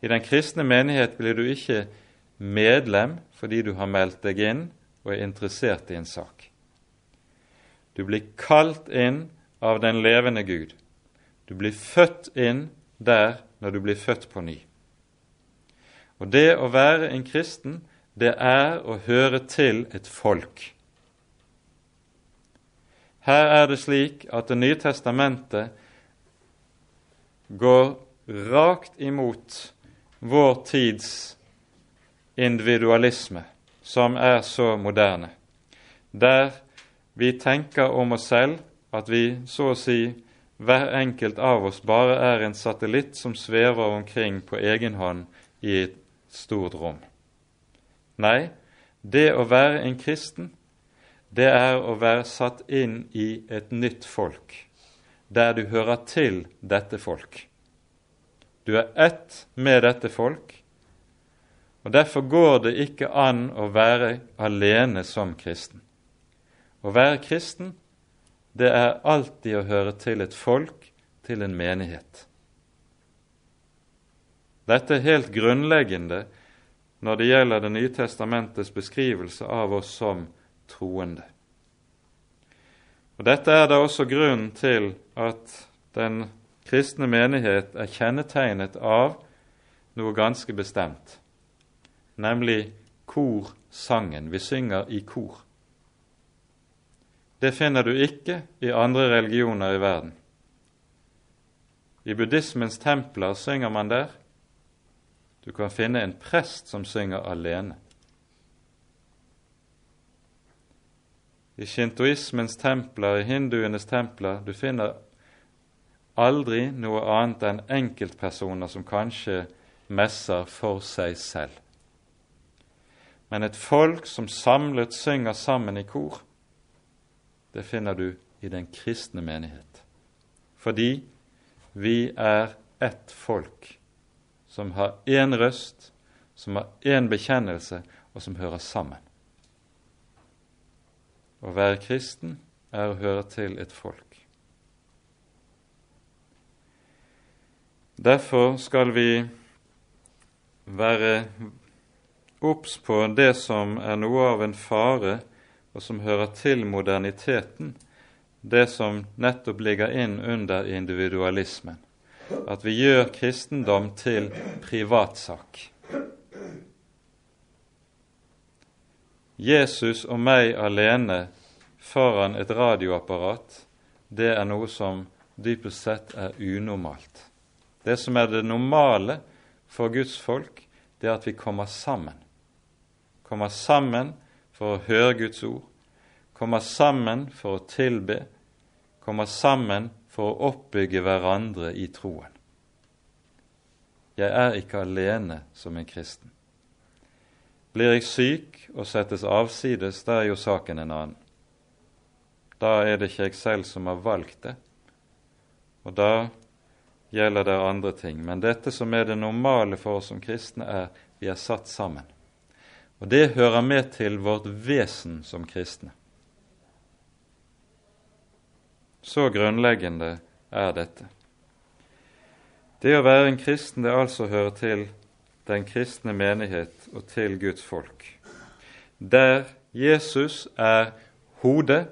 I den kristne menighet blir du ikke medlem fordi du har meldt deg inn og er interessert i en sak. Du blir kalt inn av den levende Gud. Du blir født inn der når du blir født på ny. Og det å være en kristen, det er å høre til et folk. Her er det slik at Det nye testamentet går rakt imot vår tids individualisme, som er så moderne, der vi tenker om oss selv at vi så å si hver enkelt av oss bare er en satellitt som svever omkring på egen hånd i et stort rom. Nei, det å være en kristen, det er å være satt inn i et nytt folk, der du hører til dette folk. Du er ett med dette folk, og derfor går det ikke an å være alene som kristen. Å være kristen, det er alltid å høre til et folk, til en menighet. Dette er helt grunnleggende når det gjelder Det nye testamentets beskrivelse av oss som troende. Og Dette er da også grunnen til at den kristne menighet er kjennetegnet av noe ganske bestemt, nemlig korsangen. Vi synger i kor. Det finner du ikke i andre religioner i verden. I buddhismens templer synger man der. Du kan finne en prest som synger alene. I shintoismens templer, i hinduenes templer, du finner aldri noe annet enn enkeltpersoner som kanskje messer for seg selv. Men et folk som samlet synger sammen i kor, det finner du i den kristne menighet. Fordi vi er ett folk som har én røst, som har én bekjennelse, og som hører sammen. Å være kristen er å høre til et folk. Derfor skal vi være obs på det som er noe av en fare, og som hører til moderniteten, det som nettopp ligger inn under individualismen. At vi gjør kristendom til privatsak. Jesus og meg alene foran et radioapparat, det er noe som dypest sett er unormalt. Det som er det normale for Guds folk, det er at vi kommer sammen. Kommer sammen for å høre Guds ord, kommer sammen for å tilbe, kommer sammen for å oppbygge hverandre i troen. Jeg er ikke alene som en kristen. Blir jeg syk og settes avsides, da er jo saken en annen. Da er det ikke jeg selv som har valgt det, og da gjelder det andre ting. Men dette som er det normale for oss som kristne, er vi er satt sammen. Og det hører med til vårt vesen som kristne. Så grunnleggende er dette. Det å være en kristen, det altså hører til den kristne menighet og til Guds folk, der Jesus er hodet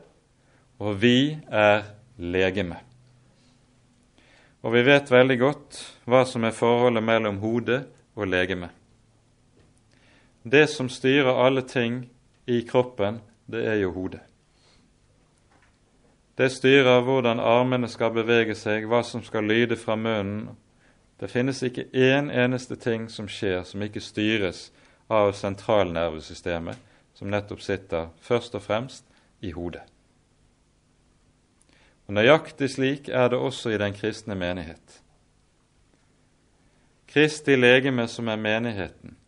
og vi er legeme. Og vi vet veldig godt hva som er forholdet mellom hode og legeme. Det som styrer alle ting i kroppen, det er jo hodet. Det styrer hvordan armene skal bevege seg, hva som skal lyde fra munnen. Det finnes ikke én eneste ting som skjer som ikke styres av sentralnervesystemet, som nettopp sitter først og fremst i hodet. Og Nøyaktig slik er det også i den kristne menighet. Kristi legeme som er menigheten,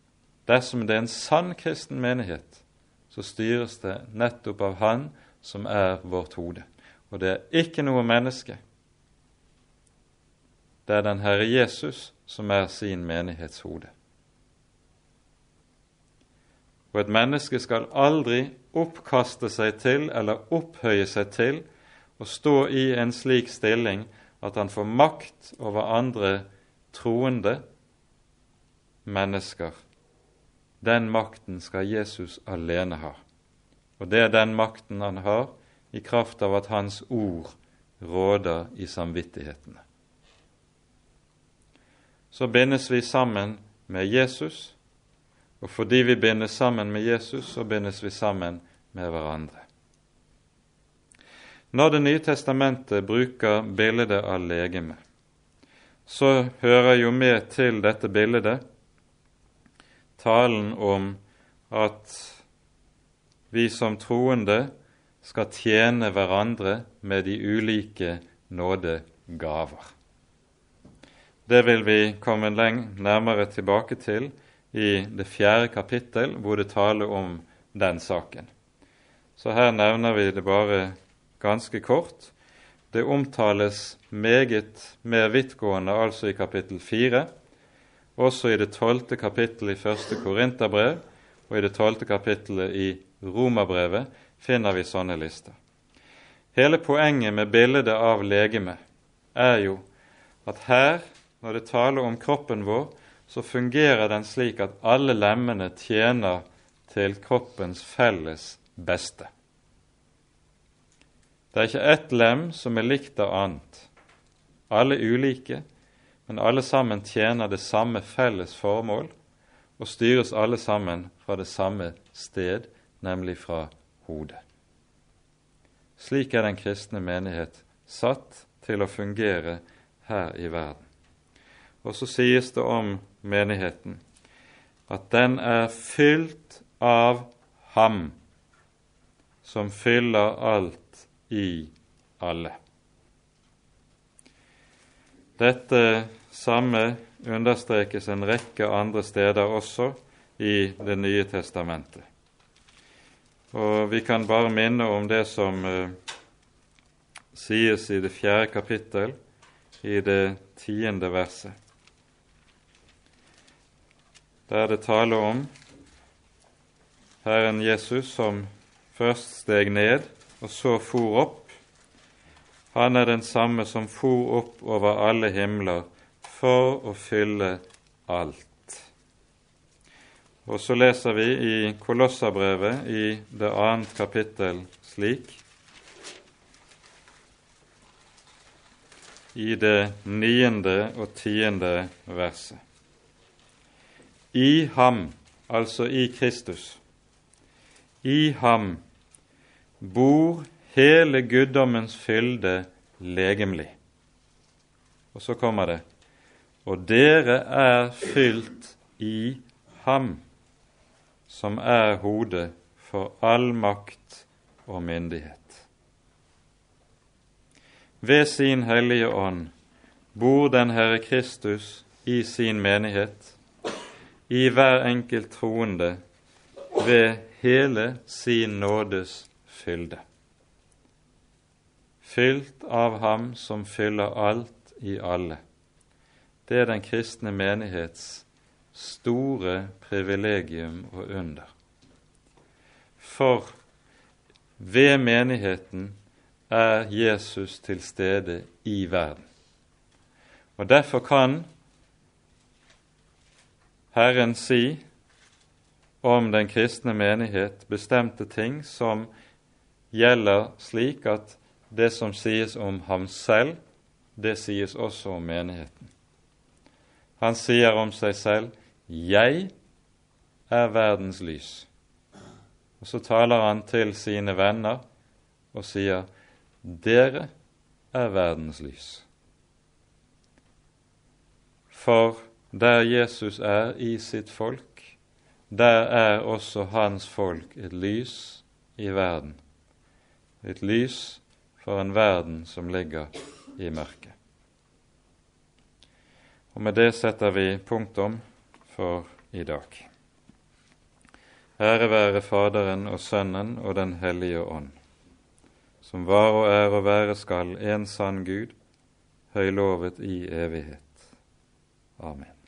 dersom det er en sann kristen menighet, så styres det nettopp av Han som er vårt hode. Og det er ikke noe menneske. Det er den Herre Jesus som er sin menighetshode. Og et menneske skal aldri oppkaste seg til eller opphøye seg til å stå i en slik stilling at han får makt over andre troende mennesker. Den makten skal Jesus alene ha. Og det er den makten han har i kraft av at Hans ord råder i samvittighetene. Så bindes vi sammen med Jesus, og fordi vi bindes sammen med Jesus, så bindes vi sammen med hverandre. Når Det nye testamentet bruker bildet av legeme, så hører jo med til dette bildet talen om at vi som troende skal tjene hverandre med de ulike nådegaver. Det vil vi komme nærmere tilbake til i det fjerde kapittel, hvor det taler om den saken. Så her nevner vi det bare ganske kort. Det omtales meget mer vidtgående altså i kapittel fire, også i det tolvte kapittelet i første Korinterbrev og i det tolvte kapittelet i Romerbrevet finner vi sånne lister. Hele poenget med bildet av legeme er jo at her, når det taler om kroppen vår, så fungerer den slik at alle lemmene tjener til kroppens felles beste. Det er ikke ett lem som er likt av annet. Alle ulike, men alle sammen tjener det samme felles formål og styres alle sammen fra det samme sted, nemlig fra hodet. Slik er den kristne menighet satt til å fungere her i verden. Og så sies det om menigheten at den er fylt av Ham som fyller alt i alle. Dette samme understrekes en rekke andre steder også i Det nye testamentet. Og vi kan bare minne om det som eh, sies i det fjerde kapittel, i det tiende verset. Der det taler om Herren Jesus som først steg ned og så for opp. Han er den samme som for opp over alle himler for å fylle alt. Og så leser vi i Kolossabrevet i det annet kapittel slik i det niende og tiende verset. I ham, altså i Kristus, i ham bor hele guddommens fylde legemlig. Og så kommer det og dere er fylt i ham, som er hodet for all makt og myndighet. Ved sin Hellige Ånd bor den Herre Kristus i sin menighet, i hver enkelt troende, ved hele sin nådes fylde. Fylt av Ham som fyller alt i alle. Det er den kristne menighets store privilegium og under. For ved menigheten er Jesus til stede i verden. Og Derfor kan Herren si om den kristne menighet bestemte ting som gjelder slik at det som sies om ham selv, det sies også om menigheten. Han sier om seg selv 'Jeg er verdens lys'. Og så taler han til sine venner og sier dere er verdens lys. For der Jesus er i sitt folk, der er også hans folk et lys i verden. Et lys for en verden som ligger i mørket. Og med det setter vi punktum for i dag. Ære være Faderen og Sønnen og Den hellige ånd som var og er og være skal en sann Gud, høylovet i evighet. Amen.